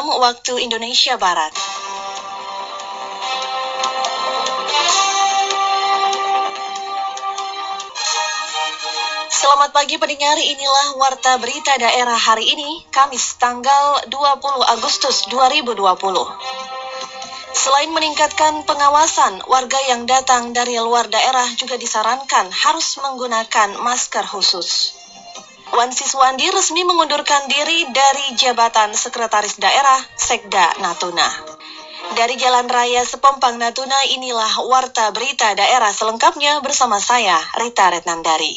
waktu Indonesia Barat. Selamat pagi pendengar, inilah Warta Berita Daerah hari ini, Kamis tanggal 20 Agustus 2020. Selain meningkatkan pengawasan, warga yang datang dari luar daerah juga disarankan harus menggunakan masker khusus. Wan Siswandi resmi mengundurkan diri dari jabatan Sekretaris Daerah Sekda Natuna. Dari Jalan Raya Sepompang Natuna inilah Warta Berita Daerah selengkapnya bersama saya Rita Retnandari.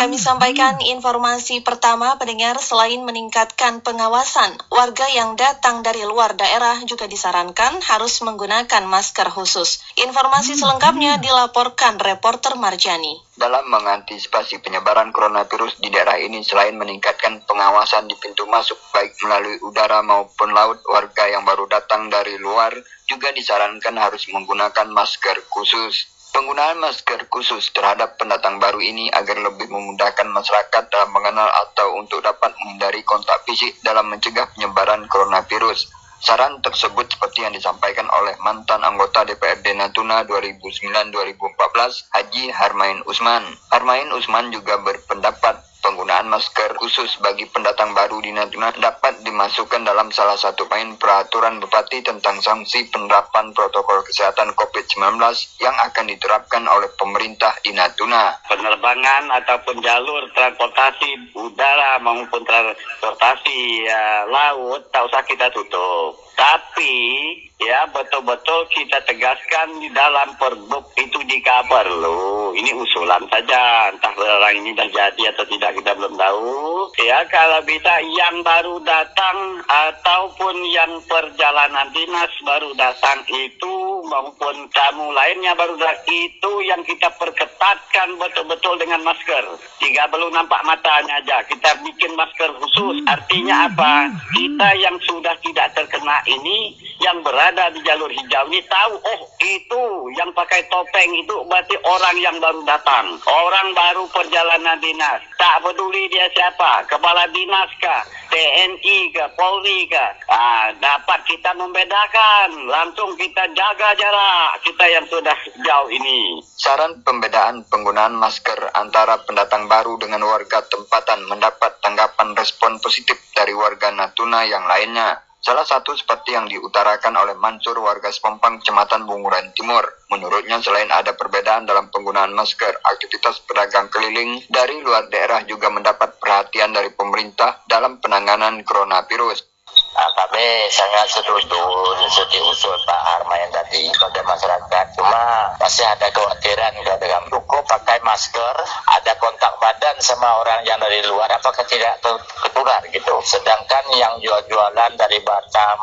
Kami sampaikan informasi pertama pendengar selain meningkatkan pengawasan, warga yang datang dari luar daerah juga disarankan harus menggunakan masker khusus. Informasi selengkapnya dilaporkan reporter Marjani. Dalam mengantisipasi penyebaran coronavirus di daerah ini selain meningkatkan pengawasan di pintu masuk baik melalui udara maupun laut, warga yang baru datang dari luar juga disarankan harus menggunakan masker khusus. Penggunaan masker khusus terhadap pendatang baru ini agar lebih memudahkan masyarakat dalam mengenal atau untuk dapat menghindari kontak fisik dalam mencegah penyebaran coronavirus. Saran tersebut seperti yang disampaikan oleh mantan anggota DPRD Natuna 2009-2014, Haji Harmain Usman. Harmain Usman juga berpendapat penggunaan masker khusus bagi pendatang baru di Natuna dapat dimasukkan dalam salah satu poin peraturan Bupati tentang sanksi penerapan protokol kesehatan COVID-19 yang akan diterapkan oleh pemerintah di Natuna. Penerbangan ataupun jalur transportasi udara maupun transportasi uh, laut tak usah kita tutup. Tapi ya betul-betul kita tegaskan di dalam perbuk itu jika perlu. Ini usulan saja, entah orang ini dah jadi atau tidak kita belum tahu. Ya kalau bisa yang baru datang ataupun yang perjalanan dinas baru datang itu maupun tamu lainnya baru datang itu yang kita perketatkan betul-betul dengan masker. Jika belum nampak matanya aja, kita bikin masker khusus. Artinya apa? Kita yang sudah tidak terkena ini yang berada di jalur hijau. Ini tahu oh itu yang pakai topeng itu berarti orang yang baru datang. Orang baru perjalanan dinas. Tak peduli dia siapa. Kepala dinas kah? TNI kah? Polri kah? Ah, dapat kita membedakan. Langsung kita jaga jarak kita yang sudah jauh ini. Saran pembedaan penggunaan masker antara pendatang baru dengan warga tempatan mendapat tanggapan respon positif dari warga Natuna yang lainnya Salah satu seperti yang diutarakan oleh Mansur warga Sepompang, Kecamatan Bunguran Timur. Menurutnya selain ada perbedaan dalam penggunaan masker, aktivitas pedagang keliling dari luar daerah juga mendapat perhatian dari pemerintah dalam penanganan coronavirus. Nah, kami sangat setuju seperti usul Pak Armain tadi pada masyarakat. Cuma masih ada kekhawatiran kadang cukup pakai masker, ada kontak badan sama orang yang dari luar, apakah tidak tertular gitu. Sedangkan yang jual-jualan dari Batam,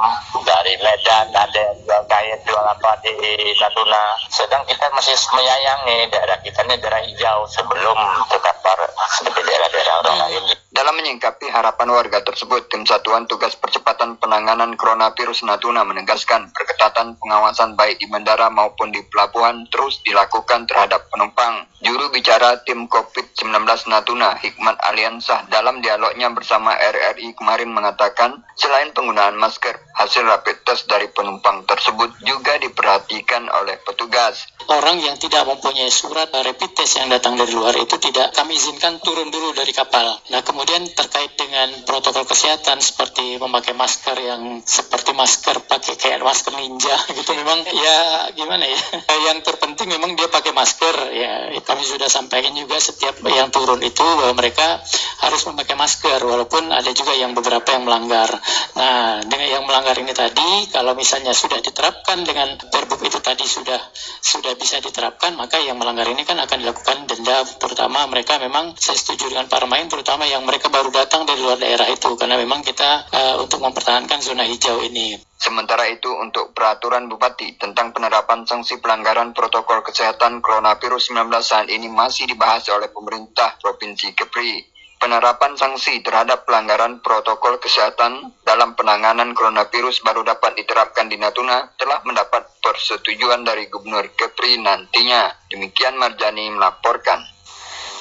dari Medan, ada yang jual kain, jual apa di Natuna. Sedang kita masih menyayangi daerah kita ini daerah hijau sebelum terkapar seperti daerah-daerah orang lain. Dalam menyingkapi harapan warga tersebut, Tim Satuan Tugas Percepatan Penanganan Coronavirus Natuna menegaskan perketatan pengawasan baik di bandara maupun di pelabuhan terus dilakukan terhadap penumpang. Juru bicara tim COVID-19 Natuna, Hikmat Aliansah, dalam dialognya bersama RRI kemarin mengatakan, selain penggunaan masker, hasil rapid test dari penumpang tersebut juga diperhatikan oleh petugas. Orang yang tidak mempunyai surat rapid test yang datang dari luar itu tidak kami izinkan turun dulu dari kapal. Nah, kemudian terkait dengan protokol kesehatan seperti memakai masker yang seperti masker pakai kayak masker ninja gitu memang ya gimana ya yang terpenting memang dia pakai masker ya kami sudah sampaikan juga setiap yang turun itu bahwa mereka harus memakai masker walaupun ada juga yang beberapa yang melanggar. Nah dengan yang melanggar ini tadi kalau misalnya sudah diterapkan dengan perbuk itu tadi sudah sudah bisa diterapkan maka yang melanggar ini kan akan dilakukan denda terutama mereka memang saya setuju dengan Pak Remain terutama yang mereka mereka baru datang dari luar daerah itu karena memang kita uh, untuk mempertahankan zona hijau ini. Sementara itu untuk peraturan Bupati tentang penerapan sanksi pelanggaran protokol kesehatan coronavirus 19 saat ini masih dibahas oleh pemerintah Provinsi Kepri. Penerapan sanksi terhadap pelanggaran protokol kesehatan dalam penanganan coronavirus baru dapat diterapkan di Natuna telah mendapat persetujuan dari Gubernur Kepri nantinya. Demikian Marjani melaporkan.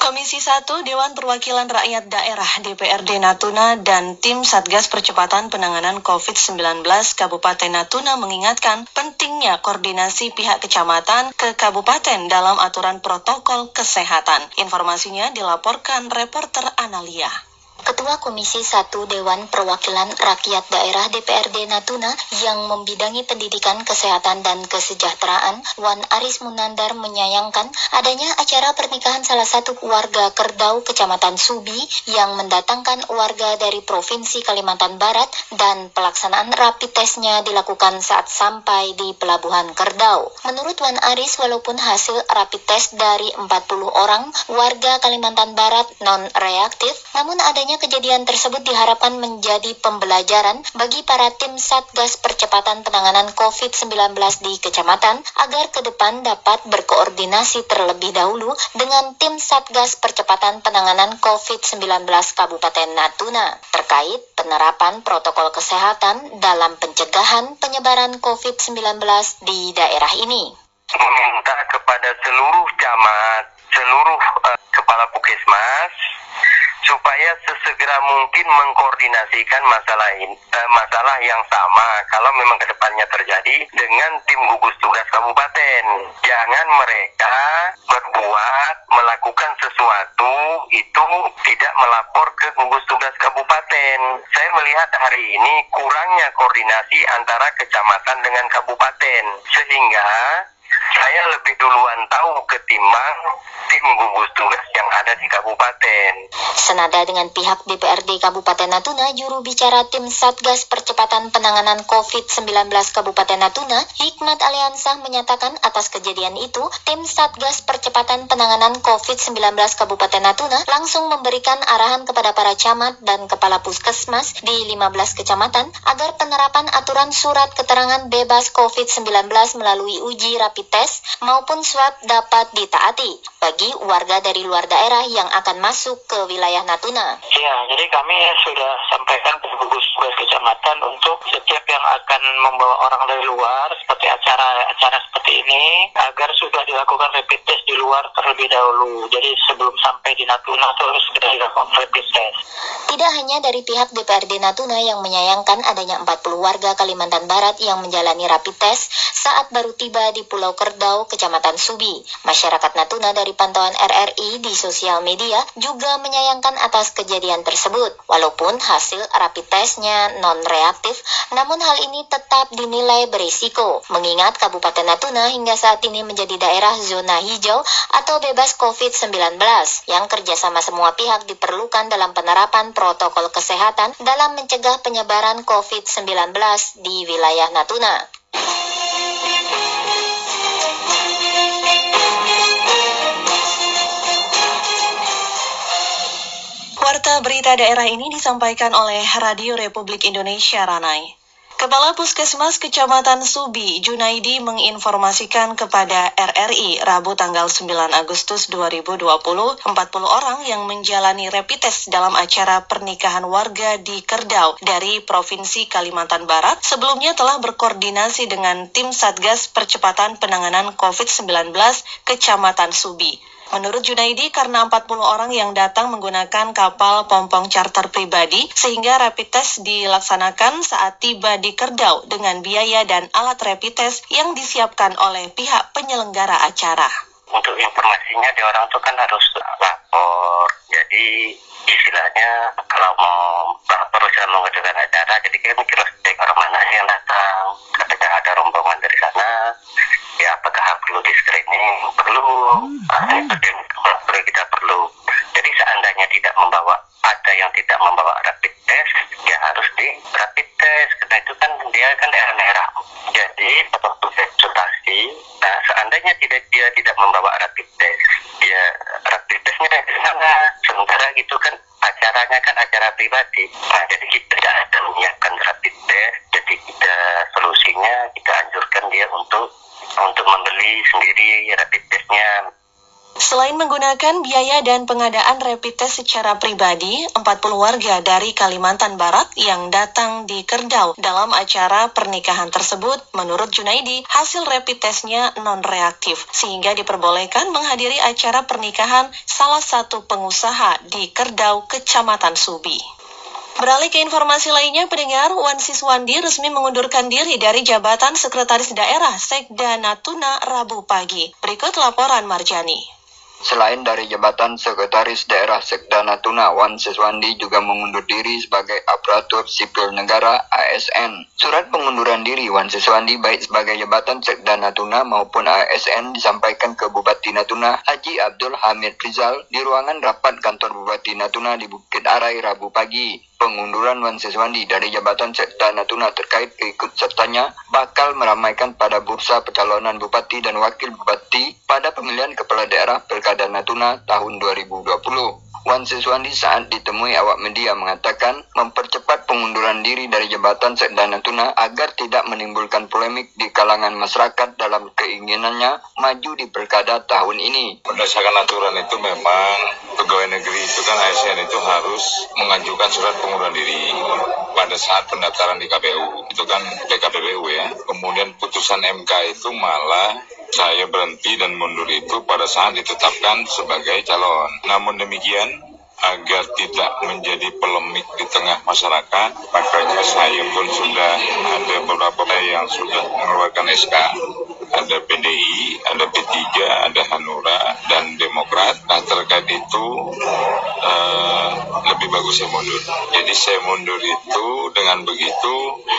Komisi 1 Dewan Perwakilan Rakyat Daerah DPRD Natuna dan tim Satgas Percepatan Penanganan COVID-19 Kabupaten Natuna mengingatkan pentingnya koordinasi pihak kecamatan ke kabupaten dalam aturan protokol kesehatan. Informasinya dilaporkan reporter Analia. Ketua Komisi 1 Dewan Perwakilan Rakyat Daerah DPRD Natuna yang membidangi pendidikan, kesehatan, dan kesejahteraan, Wan Aris Munandar menyayangkan adanya acara pernikahan salah satu warga Kerdau, Kecamatan Subi, yang mendatangkan warga dari Provinsi Kalimantan Barat dan pelaksanaan rapid testnya dilakukan saat sampai di Pelabuhan Kerdau. Menurut Wan Aris, walaupun hasil rapid test dari 40 orang warga Kalimantan Barat non-reaktif, namun adanya kejadian tersebut diharapkan menjadi pembelajaran bagi para tim Satgas Percepatan Penanganan COVID-19 di kecamatan agar ke depan dapat berkoordinasi terlebih dahulu dengan tim Satgas Percepatan Penanganan COVID-19 Kabupaten Natuna terkait penerapan protokol kesehatan dalam pencegahan penyebaran COVID-19 di daerah ini. Meminta kepada seluruh camat, seluruh uh, kepala puskesmas supaya sesegera mungkin mengkoordinasikan masalah ini, eh, masalah yang sama kalau memang ke depannya terjadi dengan tim gugus tugas kabupaten. Jangan mereka berbuat melakukan sesuatu itu tidak melapor ke gugus tugas kabupaten. Saya melihat hari ini kurangnya koordinasi antara kecamatan dengan kabupaten sehingga saya lebih duluan tahu ketimbang tim gugus tugas yang ada di kabupaten. Senada dengan pihak DPRD Kabupaten Natuna, juru bicara tim Satgas Percepatan Penanganan COVID-19 Kabupaten Natuna, Hikmat Aliansah menyatakan atas kejadian itu, tim Satgas Percepatan Penanganan COVID-19 Kabupaten Natuna langsung memberikan arahan kepada para camat dan kepala puskesmas di 15 kecamatan agar penerapan aturan surat keterangan bebas COVID-19 melalui uji rapid test maupun swab dapat ditaati bagi warga dari luar daerah yang akan masuk ke wilayah Natuna. Ya, jadi kami sudah sampaikan ke gugus tugas kecamatan untuk setiap yang akan membawa orang dari luar seperti acara-acara seperti ini agar sudah dilakukan rapid test di luar terlebih dahulu. Jadi sebelum sampai di Natuna terus sudah dilakukan rapid test. Tidak hanya dari pihak DPRD Natuna yang menyayangkan adanya 40 warga Kalimantan Barat yang menjalani rapid test saat baru tiba di Pulau Kerdau, Kecamatan Subi. Masyarakat Natuna dari pantauan RRI di sosial media juga menyayangkan atas kejadian tersebut. Walaupun hasil rapid testnya non-reaktif, namun hal ini tetap dinilai berisiko, mengingat Kabupaten Natuna hingga saat ini menjadi daerah zona hijau atau bebas COVID-19, yang kerjasama semua pihak diperlukan dalam penerapan protokol kesehatan dalam mencegah penyebaran COVID-19 di wilayah Natuna. Warta berita daerah ini disampaikan oleh Radio Republik Indonesia Ranai. Kepala Puskesmas Kecamatan Subi, Junaidi menginformasikan kepada RRI Rabu tanggal 9 Agustus 2020, 40 orang yang menjalani rapid test dalam acara pernikahan warga di Kerdau dari Provinsi Kalimantan Barat sebelumnya telah berkoordinasi dengan tim Satgas Percepatan Penanganan COVID-19 Kecamatan Subi. Menurut Junaidi, karena 40 orang yang datang menggunakan kapal pompong charter pribadi, sehingga rapid test dilaksanakan saat tiba di Kerdau dengan biaya dan alat rapid test yang disiapkan oleh pihak penyelenggara acara. Untuk informasinya, di orang itu kan harus lapor. Jadi istilahnya kalau mau lapor bisa mengadakan acara, jadi kita mikir orang mana yang datang. Ketika ada rombongan dari sana, ya apakah perlu di screening perlu nah, itu perlu kita perlu. Jadi seandainya tidak membawa ada yang tidak membawa rapid test ya harus di rapid test. Karena itu kan dia kan daerah merah. Jadi waktu konsultasi nah seandainya tidak dia tidak membawa rapid test dia rapid testnya di sana. Sementara gitu kan acaranya kan acara pribadi. Nah jadi kita tidak ada menyiapkan rapid test jadi kita solusinya kita anjurkan dia untuk untuk membeli sendiri rapid testnya Selain menggunakan biaya dan pengadaan rapid test secara pribadi, 40 warga dari Kalimantan Barat yang datang di Kerdau dalam acara pernikahan tersebut, menurut Junaidi, hasil rapid testnya non-reaktif, sehingga diperbolehkan menghadiri acara pernikahan salah satu pengusaha di Kerdau, Kecamatan Subi. Beralih ke informasi lainnya, pendengar Wan Siswandi resmi mengundurkan diri dari jabatan Sekretaris Daerah Sekda Natuna Rabu pagi. Berikut laporan Marjani. Selain dari jabatan Sekretaris Daerah Sekda Natuna, Wan Siswandi juga mengundur diri sebagai aparatur sipil negara ASN. Surat pengunduran diri Wan Siswandi baik sebagai jabatan Sekda Natuna maupun ASN disampaikan ke Bupati Natuna Haji Abdul Hamid Rizal di ruangan rapat kantor Bupati Natuna di Bukit Arai Rabu pagi pengunduran Wan Siswandi dari jabatan Sekda Natuna terkait keikut sertanya bakal meramaikan pada bursa pencalonan bupati dan wakil bupati pada pemilihan kepala daerah Pilkada Natuna tahun 2020. Wan Siswandi saat ditemui awak media mengatakan mempercepat pengunduran diri dari jabatan Sekda Natuna agar tidak menimbulkan polemik di kalangan masyarakat dalam keinginannya maju di pilkada tahun ini. Berdasarkan aturan itu memang pegawai negeri itu kan ASN itu harus mengajukan surat pengunduran diri pada saat pendaftaran di KPU. Itu kan PKPBU ya. Kemudian putusan MK itu malah saya berhenti dan mundur itu pada saat ditetapkan sebagai calon. Namun demikian, agar tidak menjadi polemik di tengah masyarakat, makanya saya pun sudah ada beberapa yang sudah mengeluarkan SK ada PDI, ada P3, ada Hanura, dan Demokrat. Nah terkait itu lebih bagus saya mundur. Jadi saya mundur itu dengan begitu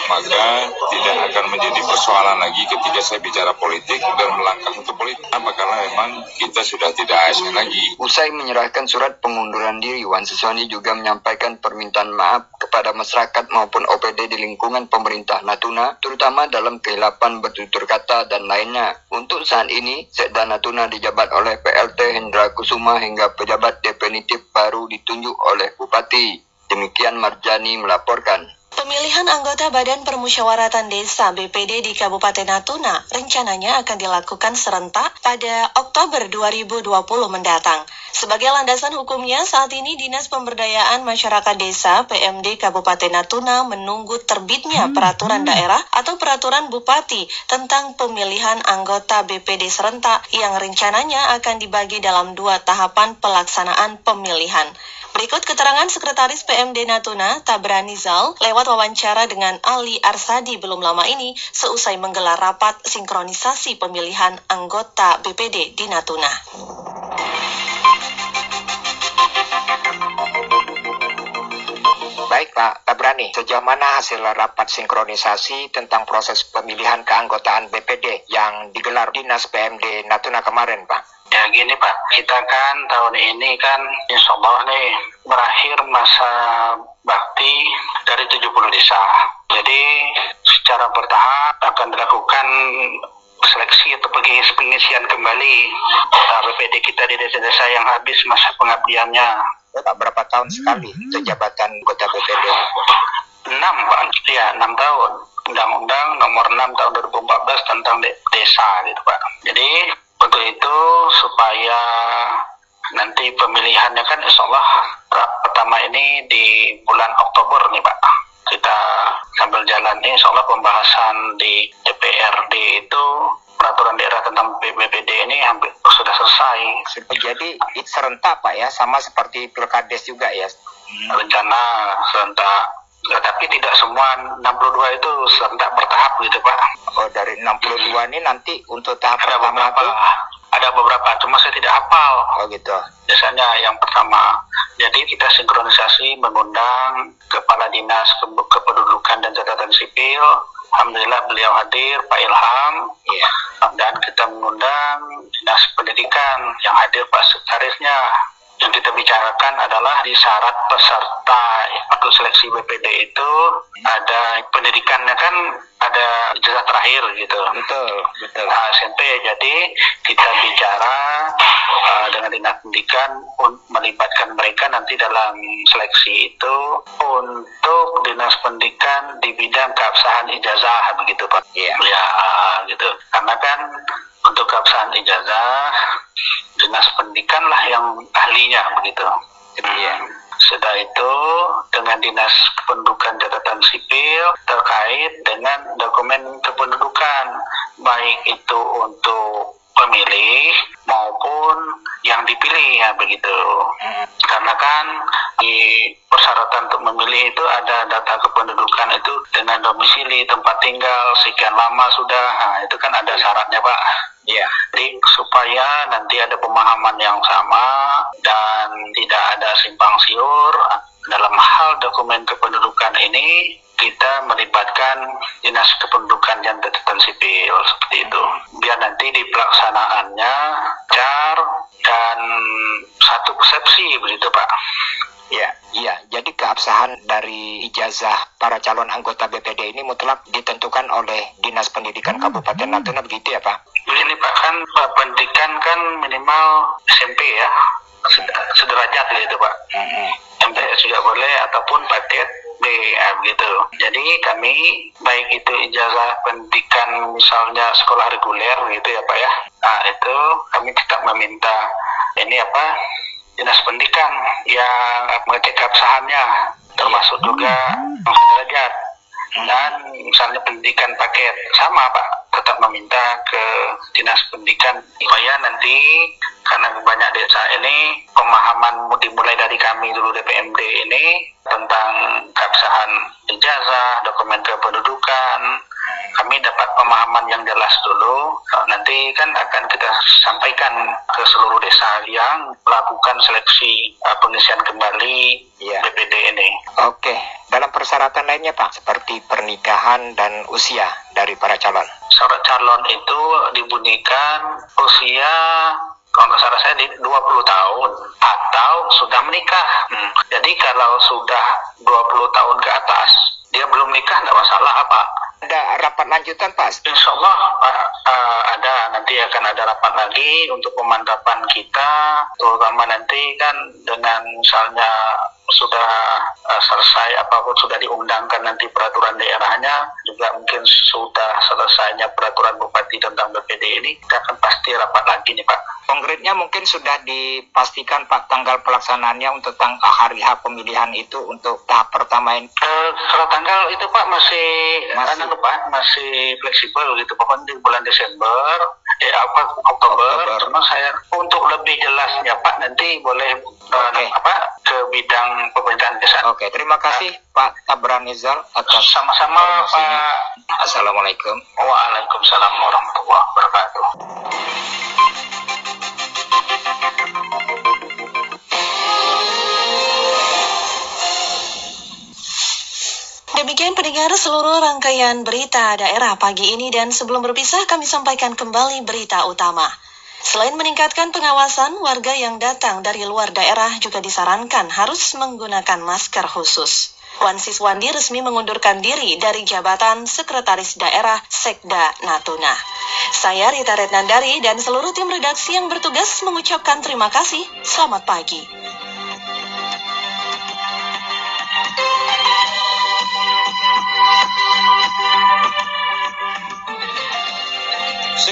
maka tidak akan menjadi persoalan lagi ketika saya bicara politik dan melangkah untuk politik. Apa karena memang kita sudah tidak ASN lagi. Usai menyerahkan surat pengunduran diri, Wan Siswani juga menyampaikan permintaan maaf kepada masyarakat maupun OPD di lingkungan pemerintah Natuna, terutama dalam kehilapan bertutur kata dan lainnya. Untuk saat ini, Sekda Natuna dijabat oleh PLT Hendra Kusuma hingga pejabat definitif baru ditunjuk oleh Bupati. Demikian Marjani melaporkan. Pemilihan anggota Badan Permusyawaratan Desa BPD di Kabupaten Natuna rencananya akan dilakukan serentak pada Oktober 2020 mendatang. Sebagai landasan hukumnya, saat ini Dinas Pemberdayaan Masyarakat Desa PMD Kabupaten Natuna menunggu terbitnya peraturan daerah atau peraturan bupati tentang pemilihan anggota BPD serentak yang rencananya akan dibagi dalam dua tahapan pelaksanaan pemilihan. Berikut keterangan Sekretaris PMD Natuna, Tabrani Zal, lewat wawancara dengan Ali Arsadi belum lama ini seusai menggelar rapat sinkronisasi pemilihan anggota BPD di Natuna. Baik Pak Tabrani, sejauh mana hasil rapat sinkronisasi tentang proses pemilihan keanggotaan BPD yang digelar Dinas PMD Natuna kemarin Pak? Ya gini Pak, kita kan tahun ini kan insya Allah nih berakhir masa bakti dari 70 desa. Jadi secara bertahap akan dilakukan seleksi atau pengisian kembali BPD kita di desa-desa yang habis masa pengabdiannya. Pak, berapa tahun sekali itu jabatan anggota BPD? 6 Pak, ya 6 tahun. Undang-Undang nomor 6 tahun 2014 tentang desa gitu Pak. Jadi untuk itu supaya nanti pemilihannya kan insya Allah pertama ini di bulan Oktober nih Pak kita sambil jalan ini insya Allah pembahasan di DPRD itu peraturan daerah tentang BPD ini hampir sudah selesai. Jadi serentak Pak ya, sama seperti pilkades juga ya? Rencana serentak Ya, tapi tidak semua 62 itu serentak bertahap gitu Pak. Oh dari 62 ini nanti untuk tahap ada pertama beberapa, itu? Ada beberapa, cuma saya tidak hafal. Oh gitu. Biasanya yang pertama, jadi kita sinkronisasi mengundang Kepala Dinas Kependudukan dan Catatan Sipil. Alhamdulillah beliau hadir, Pak Ilham. Iya. Dan kita mengundang Dinas Pendidikan yang hadir Pak Sekretarisnya kita bicarakan adalah di syarat peserta untuk seleksi BPD itu ada pendidikannya kan ada ijazah terakhir gitu. Betul, betul. Nah, SMP jadi kita bicara uh, dengan dinas pendidikan melibatkan mereka nanti dalam seleksi itu untuk dinas pendidikan di bidang keabsahan ijazah begitu Pak. Iya. Ya, gitu. Karena kan untuk keabsahan ijazah dinas pendidikan privasinya begitu. Iya. Sudah itu dengan dinas kependudukan catatan sipil terkait dengan dokumen kependudukan baik itu untuk dipilih ya begitu. Karena kan di persyaratan untuk memilih itu ada data kependudukan itu dengan domisili tempat tinggal sekian lama sudah, nah, itu kan ada syaratnya pak. Iya. Jadi supaya nanti ada pemahaman yang sama dan tidak ada simpang siur dalam hal dokumen kependudukan ini kita melibatkan dinas kependudukan dan catatan sipil seperti itu biar nanti di pelaksanaannya car dan satu persepsi begitu pak Ya, iya. Jadi keabsahan dari ijazah para calon anggota BPD ini mutlak ditentukan oleh Dinas Pendidikan Kabupaten Natuna begitu ya Pak? Begini Pak, kan Pak pendidikan kan minimal SMP ya, sederajat gitu Pak. Mm-hmm. MTS juga boleh ataupun paket B ya, begitu. Jadi kami baik itu ijazah pendidikan misalnya sekolah reguler gitu ya Pak ya. Nah itu kami tetap meminta ini apa dinas pendidikan yang mengecek keabsahannya termasuk juga sederajat dan misalnya pendidikan paket sama pak tetap meminta ke dinas pendidikan supaya nanti karena banyak desa ini pemahaman dimulai dari kami dulu DPMD ini tentang dokumen kependudukan kami dapat pemahaman yang jelas dulu. Nanti kan akan kita sampaikan ke seluruh desa yang melakukan seleksi uh, pengisian kembali Iya. BPD ini. Oke, dalam persyaratan lainnya Pak, seperti pernikahan dan usia dari para calon. Syarat calon itu dibunyikan usia kalau nggak salah saya di 20 tahun atau sudah menikah. Hmm. Jadi kalau sudah 20 tahun ke atas, dia belum nikah nggak masalah apa. Ada rapat lanjutan Pak? Insya Allah uh, uh, ada nanti akan ada rapat lagi untuk pemantapan kita, terutama nanti kan dengan misalnya sudah uh, selesai apa pun sudah diundangkan nanti peraturan daerahnya juga mungkin sudah selesainya peraturan bupati tentang BPD ini kita akan pasti rapat lagi nih Pak. Konkretnya mungkin sudah dipastikan Pak tanggal pelaksanaannya untuk tang hari H pemilihan itu untuk tahap pertama ini. Uh, kalau tanggal itu Pak masih Masih. anu, Pak masih fleksibel gitu pokoknya di bulan Desember eh apa Oktober, Oktober. cuma saya untuk lebih jelasnya Pak nanti boleh uh, Oke. apa ke bidang pemerintahan desa. Oke, terima kasih Pak Tabran Nizal atas Sama-sama informasinya. Pak. Assalamualaikum. Waalaikumsalam warahmatullahi wabarakatuh. Demikian pendengar seluruh rangkaian berita daerah pagi ini dan sebelum berpisah kami sampaikan kembali berita utama. Selain meningkatkan pengawasan, warga yang datang dari luar daerah juga disarankan harus menggunakan masker khusus. Wan Siswandi resmi mengundurkan diri dari jabatan Sekretaris Daerah Sekda Natuna. Saya Rita Retnandari dan seluruh tim redaksi yang bertugas mengucapkan terima kasih. Selamat pagi.